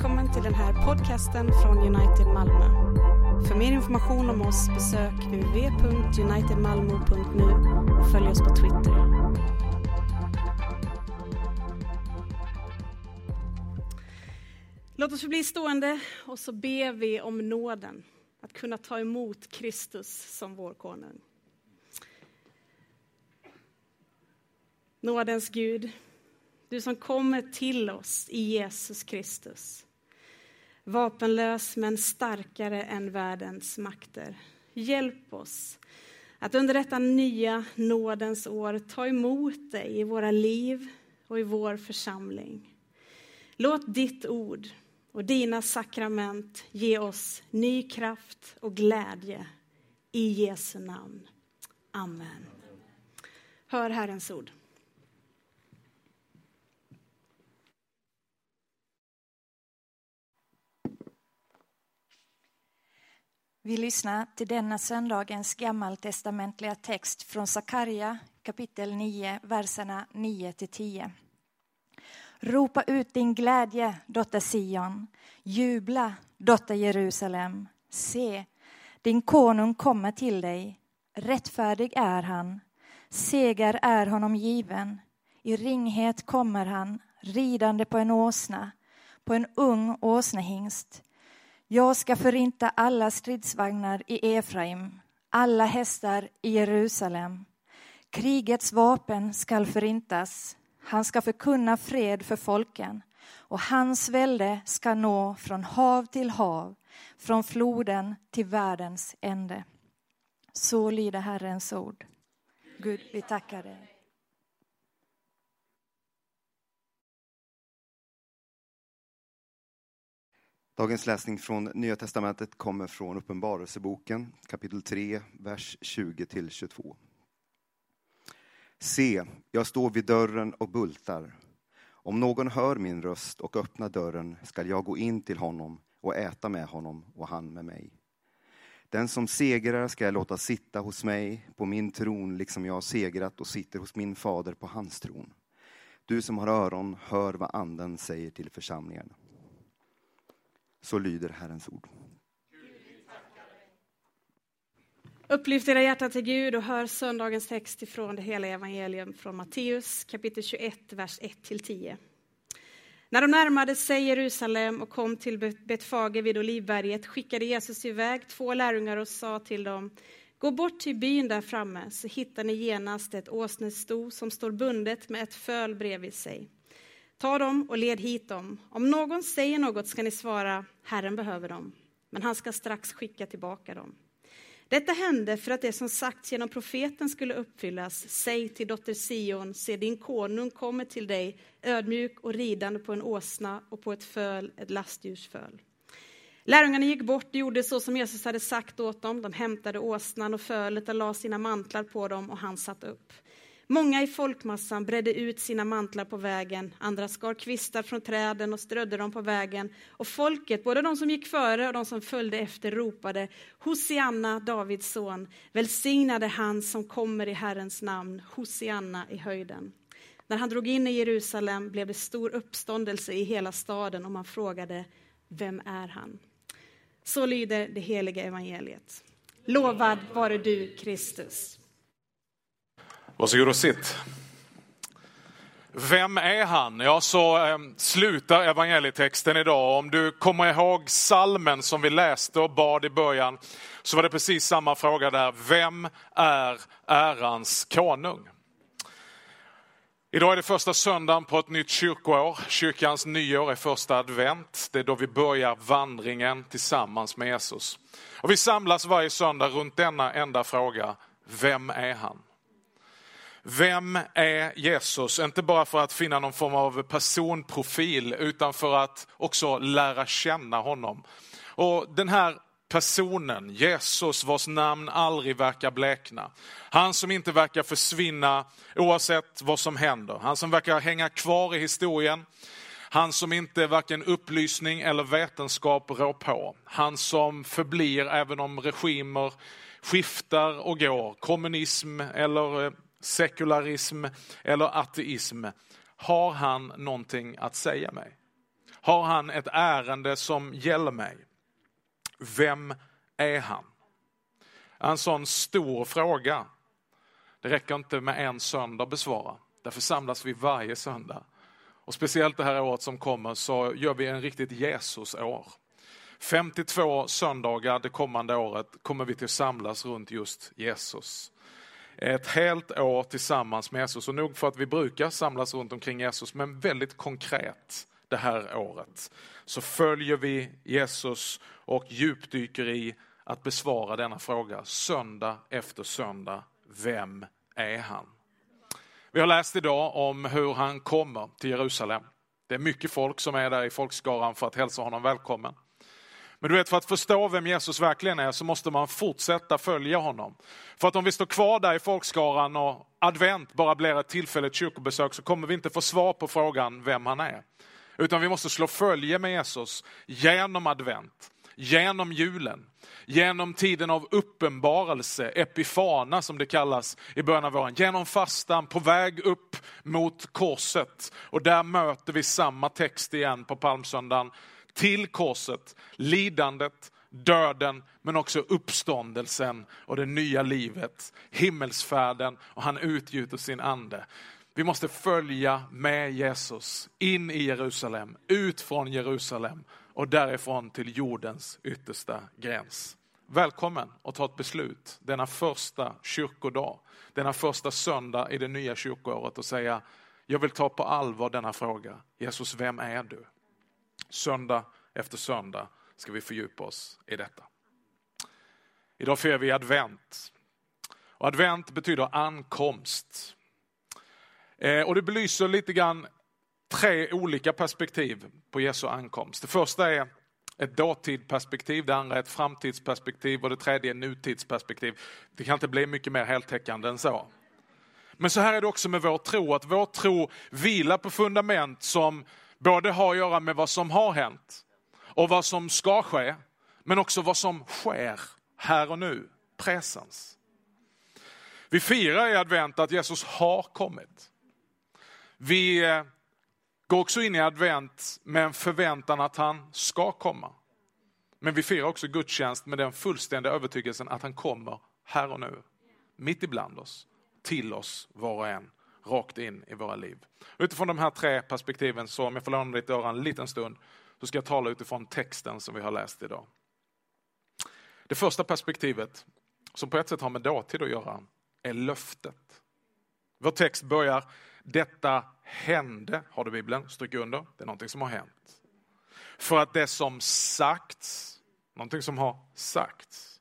välkommen till den här podcasten från United Malmö. För mer information om oss besök uv.unitedmalmo.nu och följ oss på Twitter. Låt oss förbli stående och så ber vi om nåden att kunna ta emot Kristus som vår konung. Nådens Gud, du som kommer till oss i Jesus Kristus. Vapenlös men starkare än världens makter. Hjälp oss att under detta nya nådens år ta emot dig i våra liv och i vår församling. Låt ditt ord och dina sakrament ge oss ny kraft och glädje. I Jesu namn. Amen. Hör Herrens ord. Vi lyssnar till denna söndagens gammaltestamentliga text från Sakarja kapitel 9, verserna 9 till 10. Ropa ut din glädje, dotter Sion. Jubla, dotter Jerusalem. Se, din konung kommer till dig. Rättfärdig är han. Seger är honom given. I ringhet kommer han, ridande på en åsna, på en ung åsnehingst. Jag ska förinta alla stridsvagnar i Efraim, alla hästar i Jerusalem. Krigets vapen skall förintas. Han ska förkunna fred för folken och hans välde ska nå från hav till hav, från floden till världens ände. Så lyder Herrens ord. Gud, vi tackar dig. Dagens läsning från Nya Testamentet kommer från Uppenbarelseboken kapitel 3, vers 20-22. Se, jag står vid dörren och bultar. Om någon hör min röst och öppnar dörren skall jag gå in till honom och äta med honom och han med mig. Den som segrar ska jag låta sitta hos mig på min tron liksom jag har segrat och sitter hos min fader på hans tron. Du som har öron, hör vad anden säger till församlingarna. Så lyder Herrens ord. Upplyft era hjärtan till Gud och hör söndagens text ifrån det heliga evangelium från Matteus kapitel 21, vers 1-10. När de närmade sig Jerusalem och kom till Betfage vid Olivberget skickade Jesus iväg två lärjungar och sa till dem Gå bort till byn där framme så hittar ni genast ett åsnesto som står bundet med ett föl bredvid sig. Ta dem och led hit dem. Om någon säger något ska ni svara, Herren behöver dem, men han ska strax skicka tillbaka dem. Detta hände för att det som sagts genom profeten skulle uppfyllas. Säg till dotter Sion, se din konung kommer till dig, ödmjuk och ridande på en åsna och på ett föl, ett lastdjursföl. Lärjungarna gick bort och gjorde så som Jesus hade sagt åt dem. De hämtade åsnan och fölet och la sina mantlar på dem och han satt upp. Många i folkmassan bredde ut sina mantlar på vägen, andra skar kvistar från träden och strödde dem på vägen. Och folket, både de som gick före och de som följde efter, ropade Hosianna, Davids son, välsignade han som kommer i Herrens namn, Hosianna i höjden. När han drog in i Jerusalem blev det stor uppståndelse i hela staden och man frågade, vem är han? Så lyder det heliga evangeliet. Lovad vare du, Kristus. Varsågod och sitt. Vem är han? Ja, så eh, slutar evangelietexten idag. Om du kommer ihåg salmen som vi läste och bad i början, så var det precis samma fråga där. Vem är ärans konung? Idag är det första söndagen på ett nytt kyrkoår. Kyrkans nyår är första advent. Det är då vi börjar vandringen tillsammans med Jesus. Och vi samlas varje söndag runt denna enda fråga. Vem är han? Vem är Jesus? Inte bara för att finna någon form av personprofil utan för att också lära känna honom. Och den här personen, Jesus vars namn aldrig verkar blekna. Han som inte verkar försvinna oavsett vad som händer. Han som verkar hänga kvar i historien. Han som inte varken upplysning eller vetenskap rår på. Han som förblir även om regimer skiftar och går. Kommunism eller eh, sekularism eller ateism. Har han någonting att säga mig? Har han ett ärende som gäller mig? Vem är han? En sån stor fråga. Det räcker inte med en söndag att besvara. Därför samlas vi varje söndag. Och speciellt det här året som kommer så gör vi en riktigt Jesusår. 52 söndagar det kommande året kommer vi till att samlas runt just Jesus. Ett helt år tillsammans med Jesus och nog för att vi brukar samlas runt omkring Jesus men väldigt konkret det här året så följer vi Jesus och djupdyker i att besvara denna fråga söndag efter söndag. Vem är han? Vi har läst idag om hur han kommer till Jerusalem. Det är mycket folk som är där i folkskaran för att hälsa honom välkommen. Men du vet, för att förstå vem Jesus verkligen är så måste man fortsätta följa honom. För att om vi står kvar där i folkskaran och advent bara blir ett tillfälligt kyrkobesök så kommer vi inte få svar på frågan vem han är. Utan vi måste slå följe med Jesus genom advent, genom julen, genom tiden av uppenbarelse, epifana som det kallas i början av våren, genom fastan, på väg upp mot korset. Och där möter vi samma text igen på palmsöndagen till korset, lidandet, döden, men också uppståndelsen och det nya livet, himmelsfärden och han utgjuter sin ande. Vi måste följa med Jesus in i Jerusalem, ut från Jerusalem och därifrån till jordens yttersta gräns. Välkommen att ta ett beslut denna första kyrkodag, denna första söndag i det nya kyrkoåret och säga, jag vill ta på allvar denna fråga. Jesus, vem är du? Söndag efter söndag ska vi fördjupa oss i detta. Idag firar vi advent. Och advent betyder ankomst. Eh, och det belyser lite grann tre olika perspektiv på Jesu ankomst. Det första är ett dåtidperspektiv, det andra är ett framtidsperspektiv och det tredje är nutidsperspektiv. Det kan inte bli mycket mer heltäckande än så. Men så här är det också med vår tro, att vår tro vilar på fundament som både har att göra med vad som har hänt och vad som ska ske, men också vad som sker här och nu, presens. Vi firar i advent att Jesus har kommit. Vi eh, går också in i advent med en förväntan att han ska komma. Men vi firar också gudstjänst med den fullständiga övertygelsen att han kommer här och nu. Mitt ibland oss, till oss var och en, rakt in i våra liv. Utifrån de här tre perspektiven, så om jag får låna ditt öra en liten stund, så ska jag tala utifrån texten som vi har läst idag. Det första perspektivet, som på ett sätt har med dåtid att göra, är löftet. Vår text börjar, detta hände, har du Bibeln, stryk under, det är någonting som har hänt. För att det som sagts, någonting som har sagts,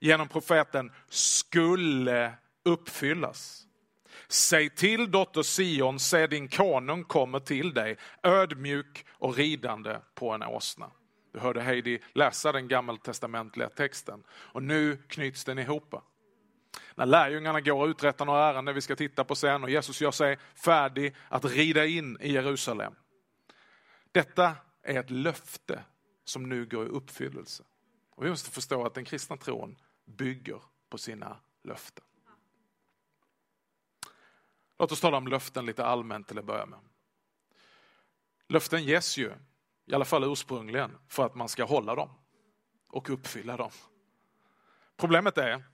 genom profeten skulle uppfyllas. Säg till dotter Sion, se din konung kommer till dig, ödmjuk och ridande på en åsna. Du hörde Heidi läsa den gammaltestamentliga texten och nu knyts den ihop. När lärjungarna går och uträttar några ärenden vi ska titta på sen och Jesus gör sig färdig att rida in i Jerusalem. Detta är ett löfte som nu går i uppfyllelse. Och vi måste förstå att den kristna tron bygger på sina löften. Låt oss tala om löften lite allmänt till att börja med. Löften ges ju, i alla fall ursprungligen, för att man ska hålla dem och uppfylla dem. Problemet är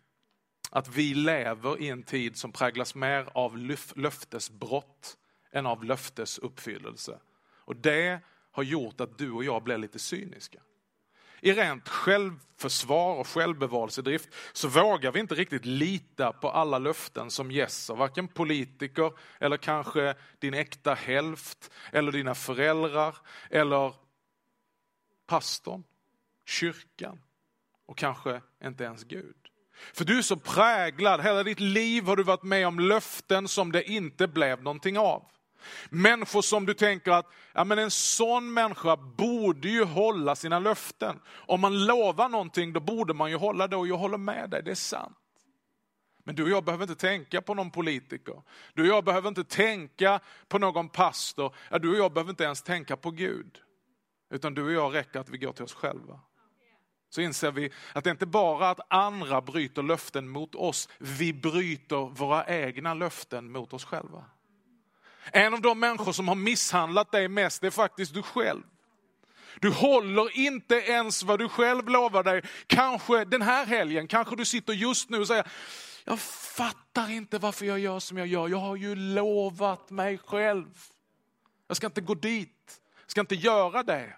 att vi lever i en tid som präglas mer av löftesbrott än av löftesuppfyllelse. Och det har gjort att du och jag blir lite cyniska i rent självförsvar och självbevarelsedrift så vågar vi inte riktigt lita på alla löften som ges av varken politiker eller kanske din äkta hälft eller dina föräldrar eller pastorn, kyrkan och kanske inte ens Gud. För du är så präglad, hela ditt liv har du varit med om löften som det inte blev någonting av. Människor som du tänker att ja, men en sån människa borde ju hålla sina löften. Om man lovar någonting då borde man ju hålla det och jag håller med dig, det är sant. Men du och jag behöver inte tänka på någon politiker. Du och jag behöver inte tänka på någon pastor. Ja, du och jag behöver inte ens tänka på Gud. Utan du och jag räcker att vi går till oss själva. Så inser vi att det inte bara är att andra bryter löften mot oss, vi bryter våra egna löften mot oss själva. En av de människor som har misshandlat dig mest är faktiskt du själv. Du håller inte ens vad du själv lovar dig. Kanske den här helgen, kanske du sitter just nu och säger, jag fattar inte varför jag gör som jag gör. Jag har ju lovat mig själv. Jag ska inte gå dit, jag ska inte göra det.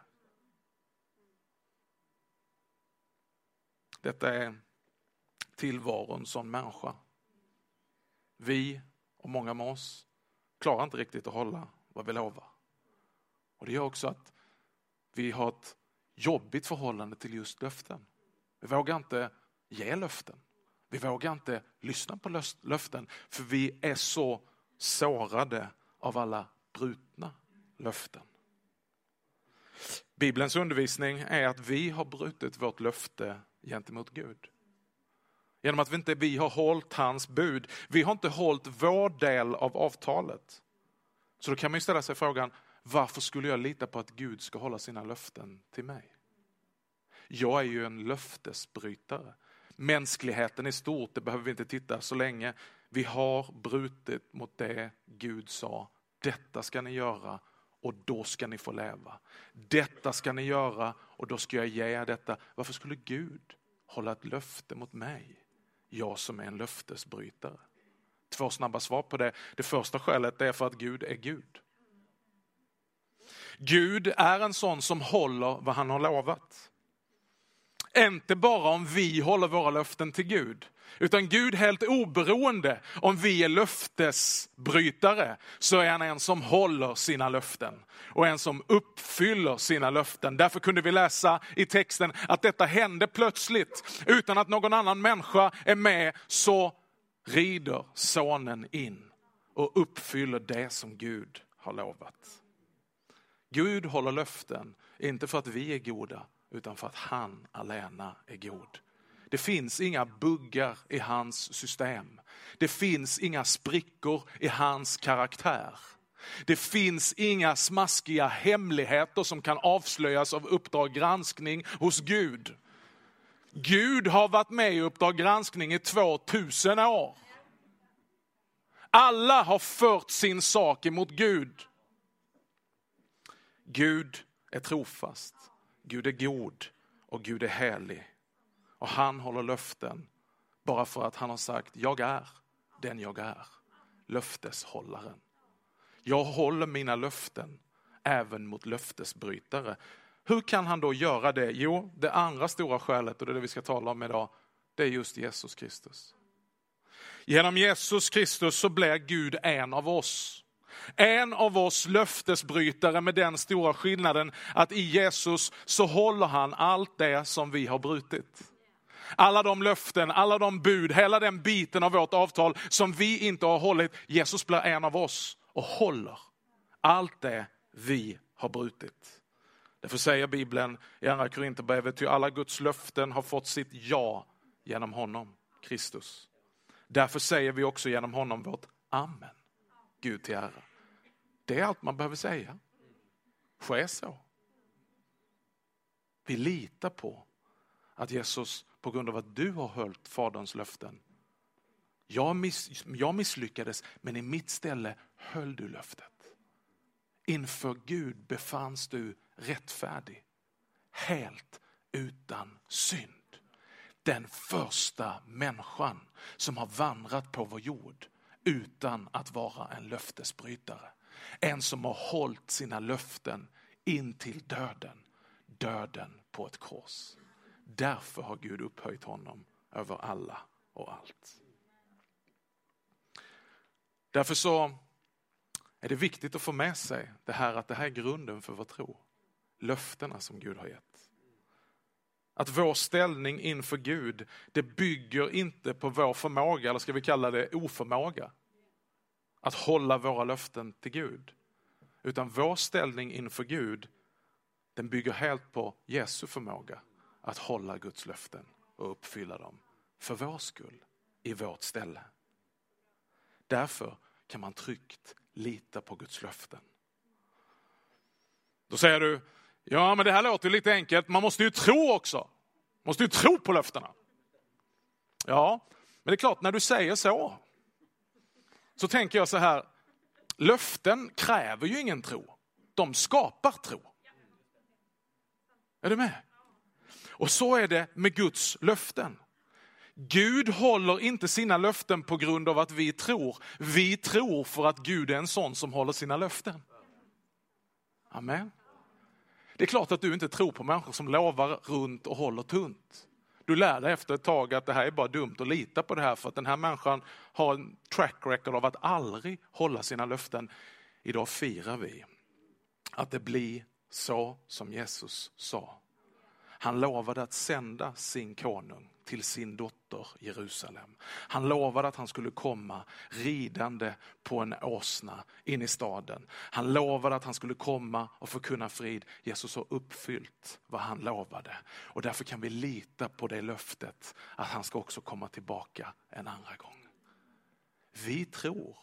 Detta är tillvaron som människa. Vi och många med oss klarar inte riktigt att hålla vad vi lovar. Och Det gör också att vi har ett jobbigt förhållande till just löften. Vi vågar inte ge löften. Vi vågar inte lyssna på löften för vi är så sårade av alla brutna löften. Bibelns undervisning är att vi har brutit vårt löfte gentemot Gud. Genom att vi inte vi har hållit hans bud. Vi har inte hållit vår del av avtalet. Så då kan man ställa sig frågan, varför skulle jag lita på att Gud ska hålla sina löften till mig? Jag är ju en löftesbrytare. Mänskligheten i stort, det behöver vi inte titta så länge. Vi har brutit mot det Gud sa, detta ska ni göra och då ska ni få leva. Detta ska ni göra och då ska jag ge er detta. Varför skulle Gud hålla ett löfte mot mig? Jag som är en löftesbrytare. Två snabba svar på det. Det första skälet är för att Gud är Gud. Gud är en sån som håller vad han har lovat. Inte bara om vi håller våra löften till Gud, utan Gud helt oberoende om vi är löftesbrytare, så är han en som håller sina löften och en som uppfyller sina löften. Därför kunde vi läsa i texten att detta hände plötsligt, utan att någon annan människa är med, så rider sonen in och uppfyller det som Gud har lovat. Gud håller löften, inte för att vi är goda, utan för att han alena är god. Det finns inga buggar i hans system. Det finns inga sprickor i hans karaktär. Det finns inga smaskiga hemligheter som kan avslöjas av Uppdrag granskning hos Gud. Gud har varit med i Uppdrag granskning i 2000 år. Alla har fört sin sak emot Gud. Gud är trofast, Gud är god och Gud är helig. Och han håller löften bara för att han har sagt, jag är den jag är, löfteshållaren. Jag håller mina löften även mot löftesbrytare. Hur kan han då göra det? Jo, det andra stora skälet, och det är det vi ska tala om idag, det är just Jesus Kristus. Genom Jesus Kristus så blir Gud en av oss. En av oss löftesbrytare med den stora skillnaden att i Jesus så håller han allt det som vi har brutit. Alla de löften, alla de bud, hela den biten av vårt avtal som vi inte har hållit. Jesus blir en av oss och håller allt det vi har brutit. Därför säger Bibeln i andra Korinthierbrevet, ty alla Guds löften har fått sitt ja genom honom, Kristus. Därför säger vi också genom honom vårt Amen. Gud till ära. Det är allt man behöver säga. Ske så. Vi litar på att Jesus, på grund av att du har höljt Faderns löften, jag, miss, jag misslyckades, men i mitt ställe höll du löftet. Inför Gud befanns du rättfärdig, helt utan synd. Den första människan som har vandrat på vår jord utan att vara en löftesbrytare. En som har hållit sina löften in till döden, döden på ett kors. Därför har Gud upphöjt honom över alla och allt. Därför så är det viktigt att få med sig det här att det här är grunden för vår tro. Löftena som Gud har gett. Att vår ställning inför Gud, det bygger inte på vår förmåga, eller ska vi kalla det oförmåga, att hålla våra löften till Gud. Utan vår ställning inför Gud, den bygger helt på Jesu förmåga att hålla Guds löften och uppfylla dem för vår skull, i vårt ställe. Därför kan man tryggt lita på Guds löften. Då säger du, ja men det här låter lite enkelt, man måste ju tro också. Man måste ju tro på löftena. Ja, men det är klart när du säger så, så tänker jag så här, löften kräver ju ingen tro, de skapar tro. Är du med? Och så är det med Guds löften. Gud håller inte sina löften på grund av att vi tror. Vi tror för att Gud är en sån som håller sina löften. Amen. Det är klart att du inte tror på människor som lovar runt och håller tunt. Du lär dig efter ett tag att det här är bara dumt att lita på det här för att den här människan har en track record av att aldrig hålla sina löften. Idag firar vi att det blir så som Jesus sa. Han lovade att sända sin konung till sin dotter Jerusalem. Han lovade att han skulle komma ridande på en åsna in i staden. Han lovade att han skulle komma och förkunna frid. Jesus har uppfyllt vad han lovade. Och därför kan vi lita på det löftet att han ska också komma tillbaka en andra gång. Vi tror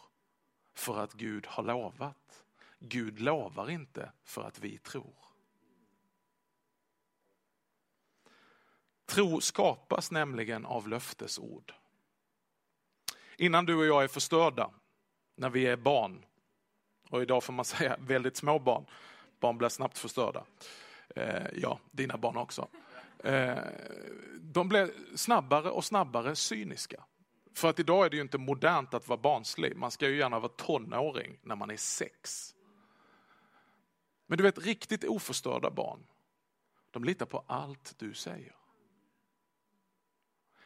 för att Gud har lovat. Gud lovar inte för att vi tror. Tro skapas nämligen av löftesord. Innan du och jag är förstörda, när vi är barn, och idag får man säga väldigt små barn, barn blir snabbt förstörda. Eh, ja, dina barn också. Eh, de blir snabbare och snabbare cyniska. För att idag är det ju inte modernt att vara barnslig. Man ska ju gärna vara tonåring när man är sex. Men du vet, riktigt oförstörda barn, de litar på allt du säger.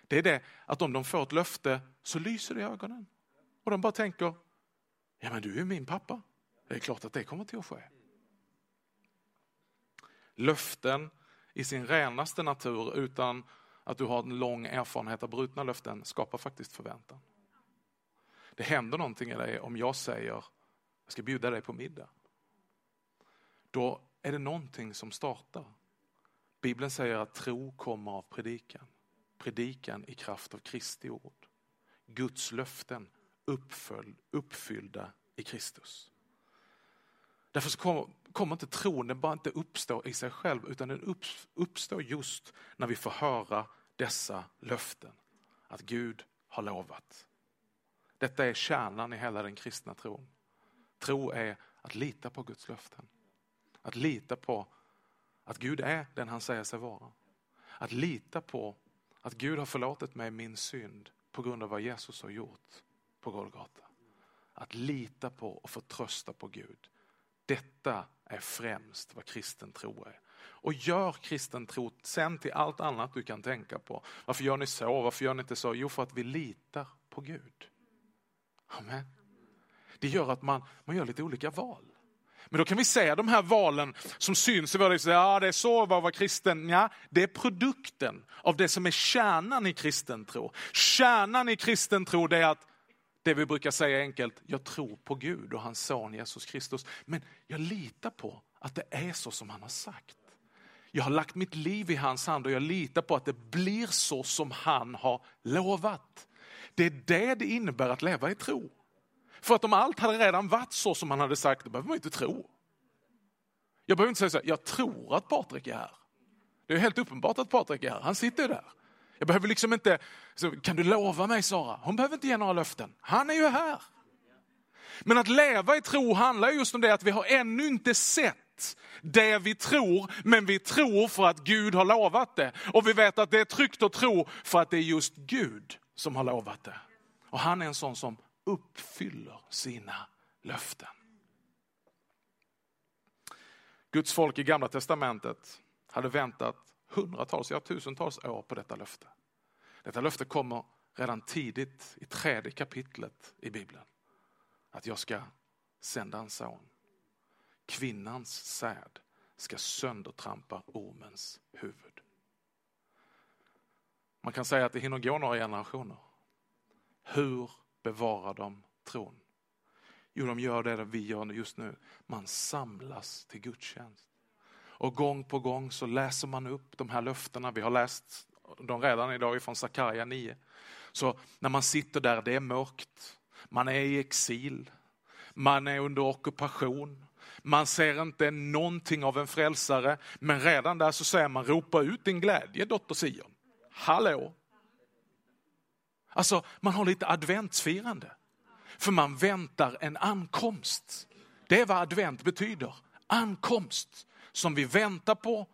Det är det att om de får ett löfte så lyser det i ögonen. Och de bara tänker, ja men du är min pappa. Det är klart att det kommer till att ske. Löften i sin renaste natur utan att du har en lång erfarenhet av brutna löften skapar faktiskt förväntan. Det händer någonting i dig om jag säger, jag ska bjuda dig på middag. Då är det någonting som startar. Bibeln säger att tro kommer av predikan predikan i kraft av Kristi ord. Guds löften uppfölj, uppfyllda i Kristus. Därför så kommer, kommer inte tron den bara inte uppstå i sig själv utan den upp, uppstår just när vi får höra dessa löften. Att Gud har lovat. Detta är kärnan i hela den kristna tron. Tro är att lita på Guds löften. Att lita på att Gud är den han säger sig vara. Att lita på att Gud har förlåtit mig min synd på grund av vad Jesus har gjort på Golgata. Att lita på och förtrösta på Gud. Detta är främst vad kristen tro är. Och gör kristen tro sen till allt annat du kan tänka på. Varför gör ni så? Varför gör ni inte så? Jo, för att vi litar på Gud. Amen. Det gör att man, man gör lite olika val. Men då kan vi säga de här valen som syns i våra liv, ja det är så att vara kristen. Ja, det är produkten av det som är kärnan i kristen tro. Kärnan i kristen tro det är att det vi brukar säga enkelt, jag tror på Gud och hans son Jesus Kristus. Men jag litar på att det är så som han har sagt. Jag har lagt mitt liv i hans hand och jag litar på att det blir så som han har lovat. Det är det det innebär att leva i tro. För att om allt hade redan varit så som han hade sagt, då behöver man inte tro. Jag behöver inte säga så här, jag tror att Patrik är här. Det är helt uppenbart att Patrik är här, han sitter ju där. Jag behöver liksom inte, så, kan du lova mig Sara? Hon behöver inte ge några löften, han är ju här. Men att leva i tro handlar just om det att vi har ännu inte sett det vi tror, men vi tror för att Gud har lovat det. Och vi vet att det är tryggt att tro för att det är just Gud som har lovat det. Och han är en sån som uppfyller sina löften. Guds folk i gamla testamentet hade väntat hundratals, ja tusentals år på detta löfte. Detta löfte kommer redan tidigt i tredje kapitlet i Bibeln. Att jag ska sända en son. Kvinnans säd ska söndertrampa ormens huvud. Man kan säga att det hinner gå några generationer. Hur bevarar de tron? Jo, de gör det vi gör just nu. Man samlas till gudstjänst. Och gång på gång så läser man upp de här löftena. Vi har läst dem redan idag från Sakarja 9. Så när man sitter där, det är mörkt. Man är i exil. Man är under ockupation. Man ser inte någonting av en frälsare. Men redan där så säger man, ropa ut din glädje dotter Sion. Hallå, Alltså, man har lite adventsfirande. För man väntar en ankomst. Det är vad advent betyder. Ankomst som vi väntar på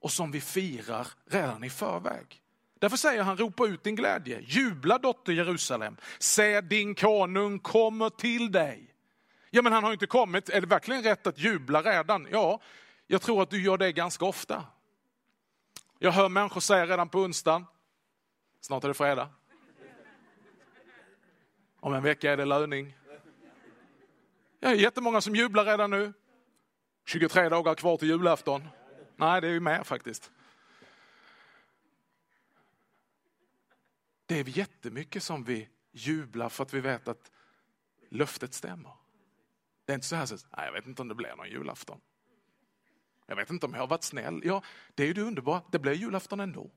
och som vi firar redan i förväg. Därför säger han, ropa ut din glädje, jubla dotter Jerusalem, se din konung kommer till dig. Ja men han har inte kommit, är det verkligen rätt att jubla redan? Ja, jag tror att du gör det ganska ofta. Jag hör människor säga redan på onsdagen, snart är det fredag. Om en vecka är det löning. Det är jättemånga som jublar redan nu. 23 dagar kvar till julafton. Nej, det är ju mer faktiskt. Det är jättemycket som vi jublar för att vi vet att löftet stämmer. Det är inte så här, så, nej, jag vet inte om det blir någon julafton. Jag vet inte om jag har varit snäll. Ja, det är ju det underbara, det blir julafton ändå.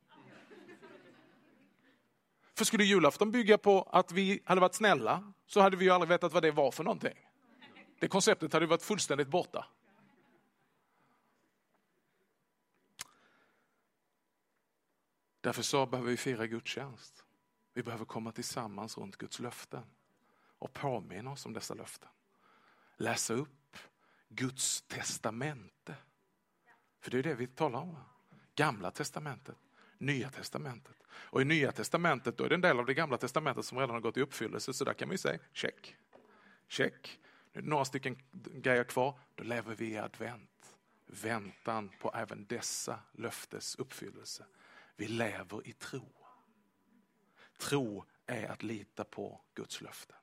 För skulle julafton bygga på att vi hade varit snälla så hade vi ju aldrig vetat vad det var för någonting. Det konceptet hade varit fullständigt borta. Därför så behöver vi fira gudstjänst. Vi behöver komma tillsammans runt Guds löften och påminna oss om dessa löften. Läsa upp Guds testamente. För det är det vi talar om. Gamla testamentet, Nya testamentet. Och i Nya testamentet då är det en del av det gamla testamentet som redan har gått i uppfyllelse. Så där kan man ju säga check, check. Nu är det några stycken grejer kvar. Då lever vi i advent. Väntan på även dessa löftes uppfyllelse. Vi lever i tro. Tro är att lita på Guds löften.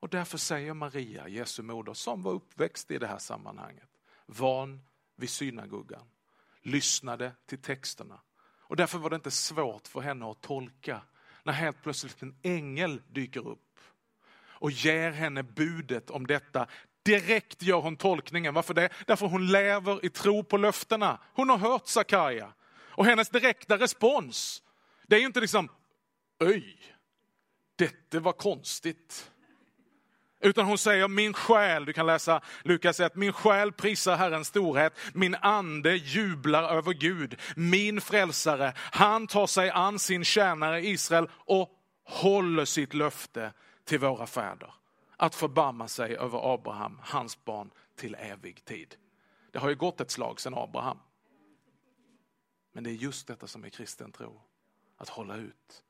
Och därför säger Maria, Jesu moder, som var uppväxt i det här sammanhanget, van vid synagogan, lyssnade till texterna. Och därför var det inte svårt för henne att tolka när helt plötsligt en ängel dyker upp och ger henne budet om detta. Direkt gör hon tolkningen. Varför det? Därför hon lever i tro på löftena. Hon har hört Sakarja. Och hennes direkta respons, det är ju inte liksom, öj, detta var konstigt. Utan hon säger min själ, du kan läsa Lukas 1, min själ prisar Herrens storhet, min ande jublar över Gud, min frälsare, han tar sig an sin tjänare Israel och håller sitt löfte till våra fäder. Att förbarma sig över Abraham, hans barn, till evig tid. Det har ju gått ett slag sedan Abraham. Men det är just detta som är kristen tro. Att hålla ut,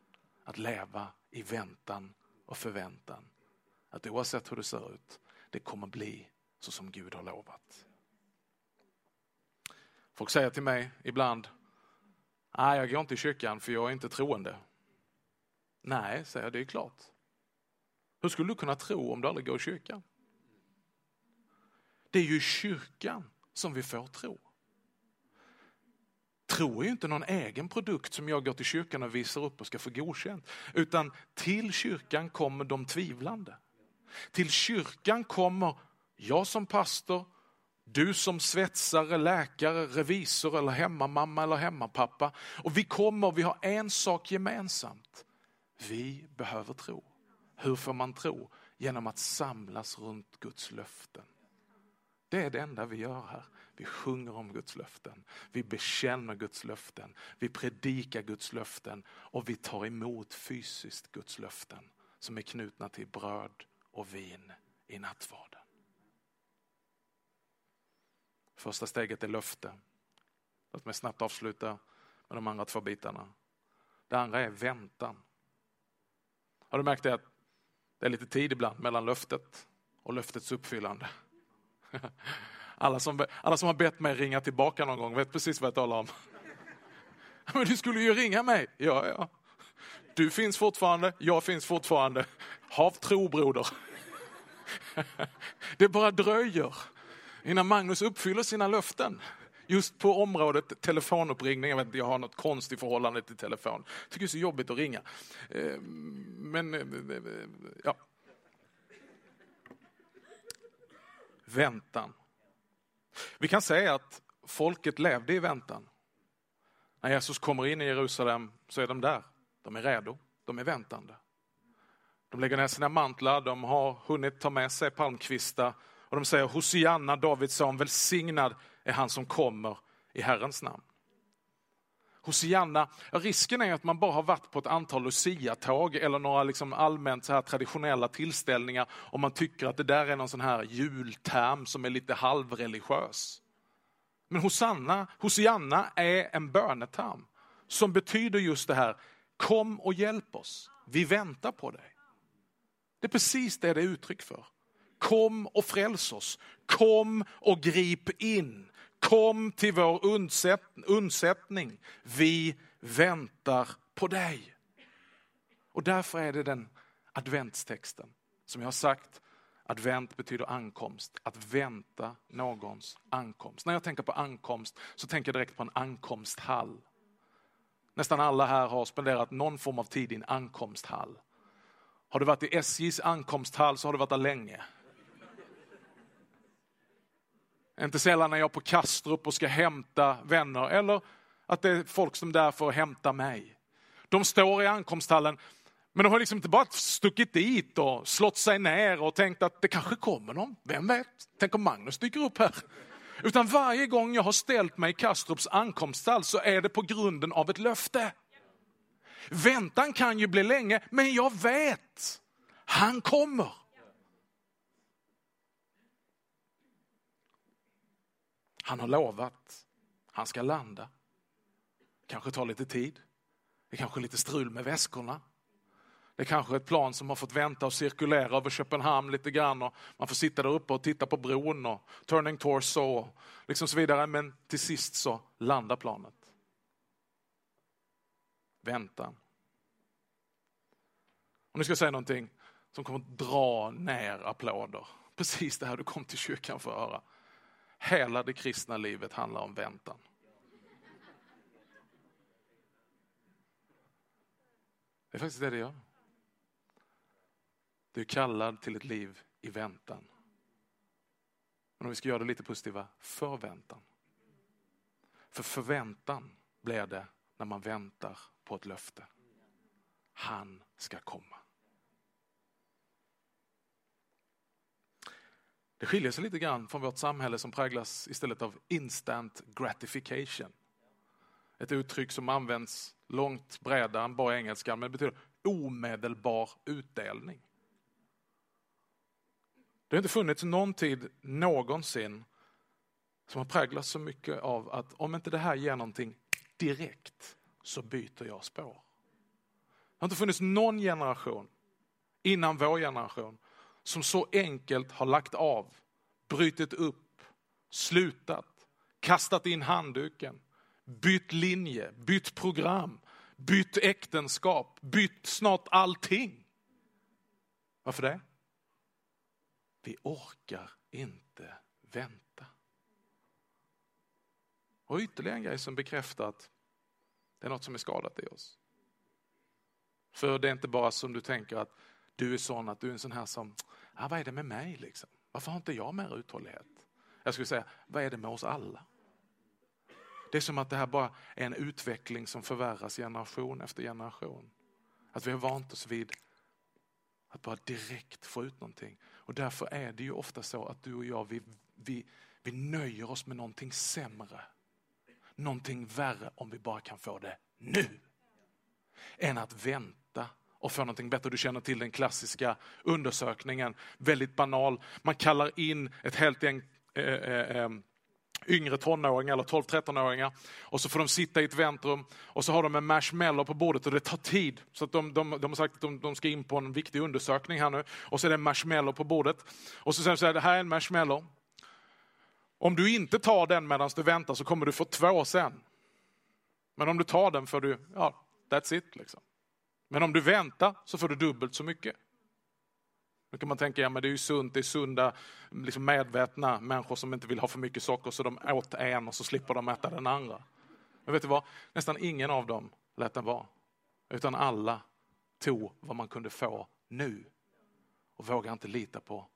att leva i väntan och förväntan. Att oavsett hur det ser ut, det kommer bli så som Gud har lovat. Folk säger till mig ibland, nej jag går inte i kyrkan för jag är inte troende. Nej, säger jag, det är klart. Hur skulle du kunna tro om du aldrig går i kyrkan? Det är ju kyrkan som vi får tro. Tro är ju inte någon egen produkt som jag går till kyrkan och visar upp och ska få godkänt. Utan till kyrkan kommer de tvivlande. Till kyrkan kommer jag som pastor, du som svetsare, läkare, revisor eller hemmamamma eller hemmapappa. Och vi kommer, vi har en sak gemensamt. Vi behöver tro. Hur får man tro? Genom att samlas runt Guds löften. Det är det enda vi gör här. Vi sjunger om Guds löften. Vi bekänner Guds löften. Vi predikar Guds löften och vi tar emot fysiskt Guds löften som är knutna till bröd och vin i nattvarden. Första steget är löfte. Låt mig snabbt avsluta med de andra två bitarna. Det andra är väntan. Har du märkt det att det är lite tid ibland mellan löftet och löftets uppfyllande? Alla som, alla som har bett mig ringa tillbaka någon gång vet precis vad jag talar om. Men du skulle ju ringa mig. Ja, ja. Du finns fortfarande, jag finns fortfarande. Hav tro broder. Det bara dröjer innan Magnus uppfyller sina löften. Just på området telefonuppringning, jag vet inte, jag har något konstigt förhållande till telefon. Jag tycker det är så jobbigt att ringa. Eh, men, eh, eh, ja. Väntan. Vi kan säga att folket levde i väntan. När Jesus kommer in i Jerusalem så är de där. De är redo, de är väntande. De lägger ner sina mantlar, de har hunnit ta med sig palmkvistar och de säger Hosianna, Davids son, välsignad är han som kommer i Herrens namn. Hosianna, risken är att man bara har varit på ett antal Lucia-tåg eller några liksom allmänt så här traditionella tillställningar och man tycker att det där är någon sån här julterm som är lite halvreligiös. Men Hosanna, Hosianna är en böneterm som betyder just det här, kom och hjälp oss, vi väntar på dig. Det är precis det det är uttryck för. Kom och fräls oss, kom och grip in, kom till vår undsättning, vi väntar på dig. Och därför är det den adventstexten som jag har sagt Advent betyder ankomst, att vänta någons ankomst. När jag tänker på ankomst så tänker jag direkt på en ankomsthall. Nästan alla här har spenderat någon form av tid i en ankomsthall. Har du varit i SJs ankomsthall så har du varit där länge. Inte sällan är jag på Kastrup och ska hämta vänner eller att det är folk som är där för att hämta mig. De står i ankomsthallen men de har liksom inte bara stuckit dit och slått sig ner och tänkt att det kanske kommer någon. Vem vet? Tänk om Magnus dyker upp här. Utan varje gång jag har ställt mig i Kastrups ankomsthall så är det på grunden av ett löfte. Väntan kan ju bli länge, men jag vet, han kommer. Han har lovat, han ska landa. Kanske tar lite tid, det kanske är lite strul med väskorna. Det är kanske är ett plan som har fått vänta och cirkulera över Köpenhamn lite grann och man får sitta där uppe och titta på bron och turning torso och liksom så vidare. Men till sist så landar planet. Väntan. Och nu ska jag säga någonting som kommer att dra ner applåder. Precis det här du kom till kyrkan för att höra. Hela det kristna livet handlar om väntan. Det är faktiskt det det gör. Du är kallad till ett liv i väntan. Men om vi ska göra det lite positiva, förväntan. För förväntan blir det när man väntar på ett löfte. Han ska komma. Det skiljer sig lite grann från vårt samhälle som präglas istället av instant gratification. Ett uttryck som används långt bredare än bara engelskan men det betyder omedelbar utdelning. Det har inte funnits någon tid någonsin som har präglats så mycket av att om inte det här ger någonting direkt så byter jag spår. Det har inte funnits någon generation innan vår generation som så enkelt har lagt av, brutit upp, slutat, kastat in handduken, bytt linje, bytt program, bytt äktenskap, bytt snart allting. Varför det? Vi orkar inte vänta. Och ytterligare en grej som bekräftar att det är något som är skadat i oss. För det är inte bara som du tänker att du är sån att du är en sån här som, ah, vad är det med mig liksom? Varför har inte jag mer uthållighet? Jag skulle säga, vad är det med oss alla? Det är som att det här bara är en utveckling som förvärras generation efter generation. Att vi har vant oss vid att bara direkt få ut någonting. Och därför är det ju ofta så att du och jag, vi, vi, vi nöjer oss med någonting sämre. Någonting värre om vi bara kan få det nu. Än att vänta och få någonting bättre. Du känner till den klassiska undersökningen, väldigt banal. Man kallar in ett helt gäng äh, äh, yngre tonåringar eller 12-13-åringar. Och så får de sitta i ett väntrum och så har de en marshmallow på bordet och det tar tid. Så att de, de, de har sagt att de, de, ska in på en viktig undersökning här nu. Och så är det en marshmallow på bordet. Och så säger de så här, det här är en marshmallow. Om du inte tar den medan du väntar så kommer du få två sen. Men om du tar den får du, ja, that's it liksom. Men om du väntar så får du dubbelt så mycket. Då kan man tänka, ja men det är ju sunt, det är sunda, liksom medvetna människor som inte vill ha för mycket socker så de åt en och så slipper de äta den andra. Men vet du vad? Nästan ingen av dem lät den vara. Utan alla tog vad man kunde få nu och vågade inte lita på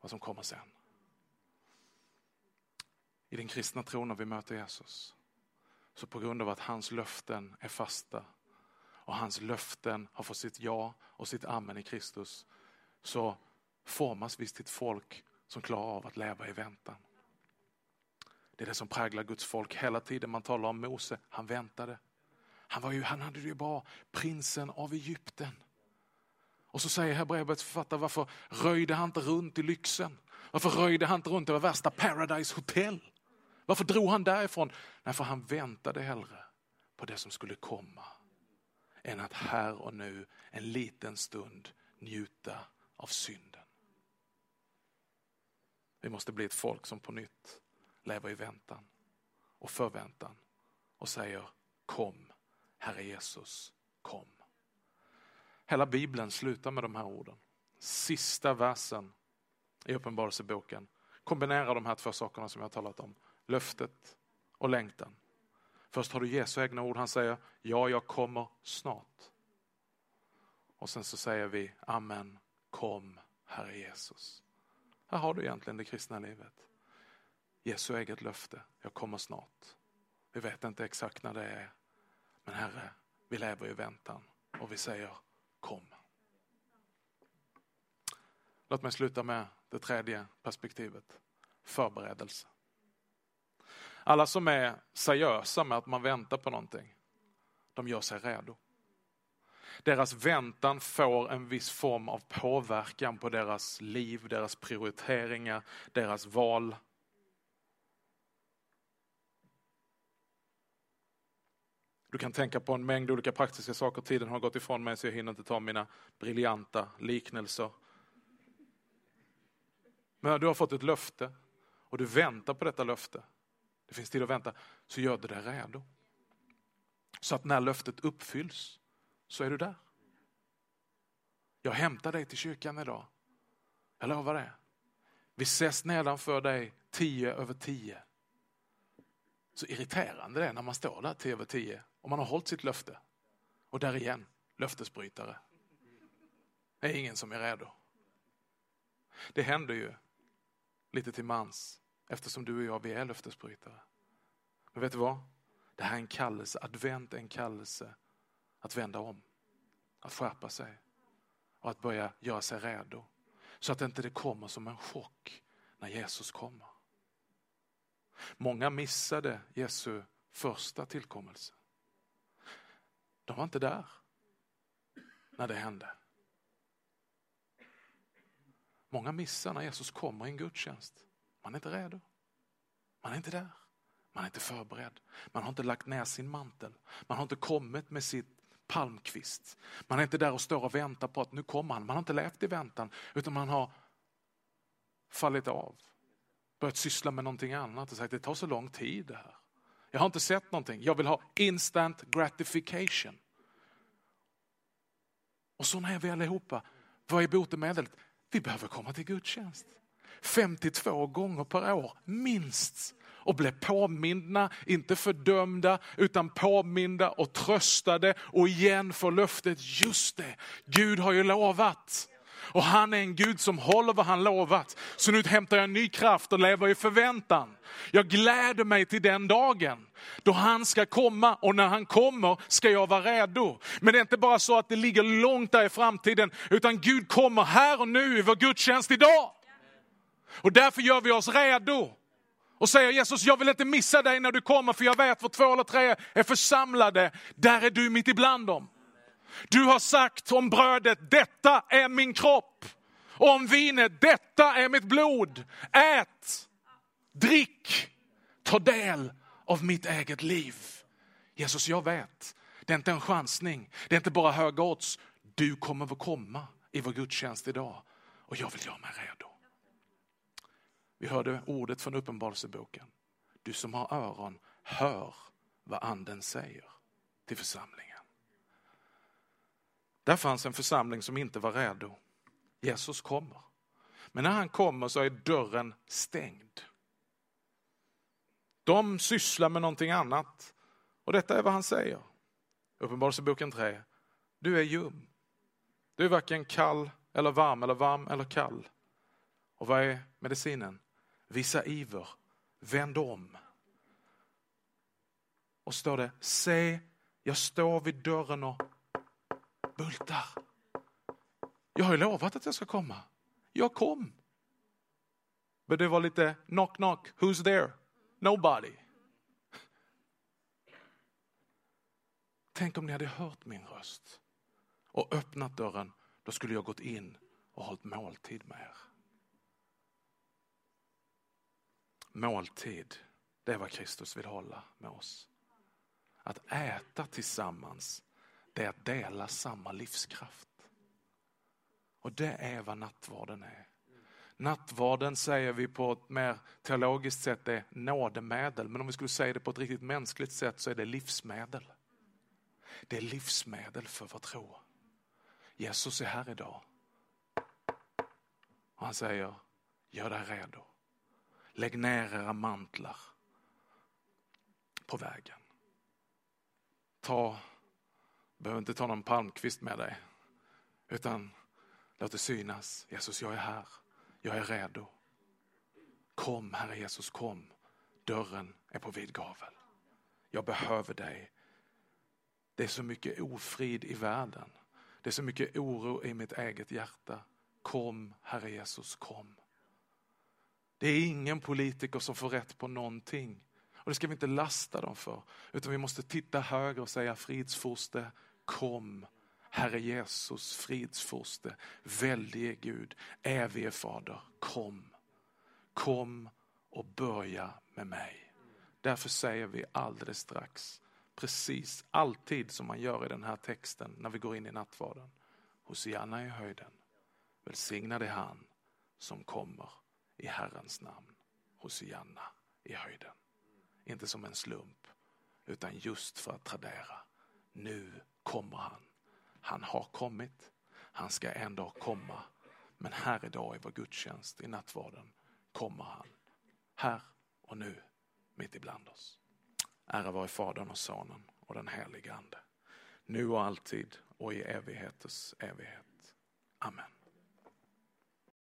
vad som kommer sen. I den kristna tron när vi möter Jesus, så på grund av att hans löften är fasta och hans löften har fått sitt ja och sitt amen i Kristus, så formas vi till ett folk som klarar av att leva i väntan. Det är det som präglar Guds folk hela tiden. Man talar om Mose, han väntade. Han, var ju, han hade det ju bra, prinsen av Egypten. Och så säger Hebreerbrevets författare, varför röjde han inte runt i lyxen? Varför röjde han inte runt i det värsta Paradise Hotel? Varför drog han därifrån? Nej, för han väntade hellre på det som skulle komma än att här och nu, en liten stund, njuta av synden. Vi måste bli ett folk som på nytt lever i väntan och förväntan och säger kom, Herre Jesus, kom. Hela bibeln slutar med de här orden. Sista versen i Uppenbarelseboken kombinerar de här två sakerna som jag har talat om. Löftet och längtan. Först har du Jesu egna ord, han säger ja, jag kommer snart. Och sen så säger vi Amen, kom Herre Jesus. Här har du egentligen det kristna livet. Jesu eget löfte, jag kommer snart. Vi vet inte exakt när det är, men Herre, vi lever i väntan och vi säger kom. Låt mig sluta med det tredje perspektivet, förberedelse. Alla som är seriösa med att man väntar på någonting, de gör sig redo. Deras väntan får en viss form av påverkan på deras liv, deras prioriteringar, deras val. Du kan tänka på en mängd olika praktiska saker. Tiden har gått ifrån mig så jag hinner inte ta mina briljanta liknelser. Men du har fått ett löfte och du väntar på detta löfte. Det finns tid att vänta. Så gör du dig redo. Så att när löftet uppfylls så är du där. Jag hämtar dig till kyrkan idag. Jag lovar det. Vi ses nedanför dig tio över tio. Så irriterande det är när man står där tio över tio och man har hållit sitt löfte. Och där igen, löftesbrytare. Det är ingen som är redo. Det händer ju lite till mans eftersom du och jag, vi är löftesbrytare. Men vet du vad? Det här är en kallelse, advent är en kallelse att vända om, att skärpa sig och att börja göra sig redo. Så att inte det kommer som en chock när Jesus kommer. Många missade Jesu första tillkommelse. De var inte där när det hände. Många missar när Jesus kommer i en gudstjänst. Man är inte redo. Man är inte där. Man är inte förberedd. Man har inte lagt ner sin mantel. Man har inte kommit med sitt palmkvist. Man är inte där och står och väntar på att nu kommer han. Man har inte levt i väntan utan man har fallit av. Börjat syssla med någonting annat och sagt det tar så lång tid det här. Jag har inte sett någonting. Jag vill ha instant gratification. Och så är vi allihopa. Vad är botemedlet? Vi behöver komma till gudstjänst. 52 gånger per år, minst och blev påminna, inte fördömda, utan påminda och tröstade och igen får löftet, just det, Gud har ju lovat. Och han är en Gud som håller vad han lovat. Så nu hämtar jag ny kraft och lever i förväntan. Jag gläder mig till den dagen då han ska komma och när han kommer ska jag vara redo. Men det är inte bara så att det ligger långt där i framtiden, utan Gud kommer här och nu i vår gudstjänst idag. Och därför gör vi oss redo och säger Jesus, jag vill inte missa dig när du kommer för jag vet var två eller tre är församlade, där är du mitt ibland dem. Du har sagt om brödet, detta är min kropp. Och om vinet, detta är mitt blod. Ät, drick, ta del av mitt eget liv. Jesus, jag vet, det är inte en chansning, det är inte bara höga odds. Du kommer att komma i vår gudstjänst idag och jag vill göra mig redo. Vi hörde ordet från Uppenbarelseboken. Du som har öron, hör vad anden säger till församlingen. Där fanns en församling som inte var redo. Jesus kommer. Men när han kommer så är dörren stängd. De sysslar med någonting annat. Och detta är vad han säger. Uppenbarelseboken 3. Du är ljum. Du är varken kall eller varm eller varm eller kall. Och vad är medicinen? Visa iver, vänd om. Och står det, se, jag står vid dörren och bultar. Jag har ju lovat att jag ska komma. Jag kom. Men det var lite knock knock, who's there? Nobody. Tänk om ni hade hört min röst och öppnat dörren, då skulle jag gått in och hållit måltid med er. Måltid, Det är vad Kristus vill hålla med oss. Att äta tillsammans, det är att dela samma livskraft. Och det är vad nattvarden är. Nattvarden säger vi på ett mer teologiskt sätt är nådemedel, men om vi skulle säga det på ett riktigt mänskligt sätt så är det livsmedel. Det är livsmedel för vår tro. Jesus är här idag. Och han säger, gör dig redo. Lägg ner era mantlar på vägen. Ta, behöver inte ta någon palmkvist med dig, utan låt det synas. Jesus, jag är här. Jag är redo. Kom, Herre Jesus, kom. Dörren är på vid gavel. Jag behöver dig. Det är så mycket ofrid i världen. Det är så mycket oro i mitt eget hjärta. Kom, Herre Jesus, kom. Det är ingen politiker som får rätt på någonting. Och det ska vi inte lasta dem för. Utan vi måste titta högre och säga fridsfurste, kom. Herre Jesus, fridsfurste, väldige Gud, evige Fader, kom. Kom och börja med mig. Därför säger vi alldeles strax, precis alltid som man gör i den här texten när vi går in i nattvarden. Hosianna i höjden, välsignad är han som kommer i Herrens namn. Hosianna i höjden. Inte som en slump, utan just för att tradera. Nu kommer han. Han har kommit. Han ska en dag komma. Men här idag i vår gudstjänst, i nattvarden, kommer han. Här och nu, mitt ibland oss. Ära vare Fadern och Sonen och den helige Ande. Nu och alltid och i evigheters evighet. Amen.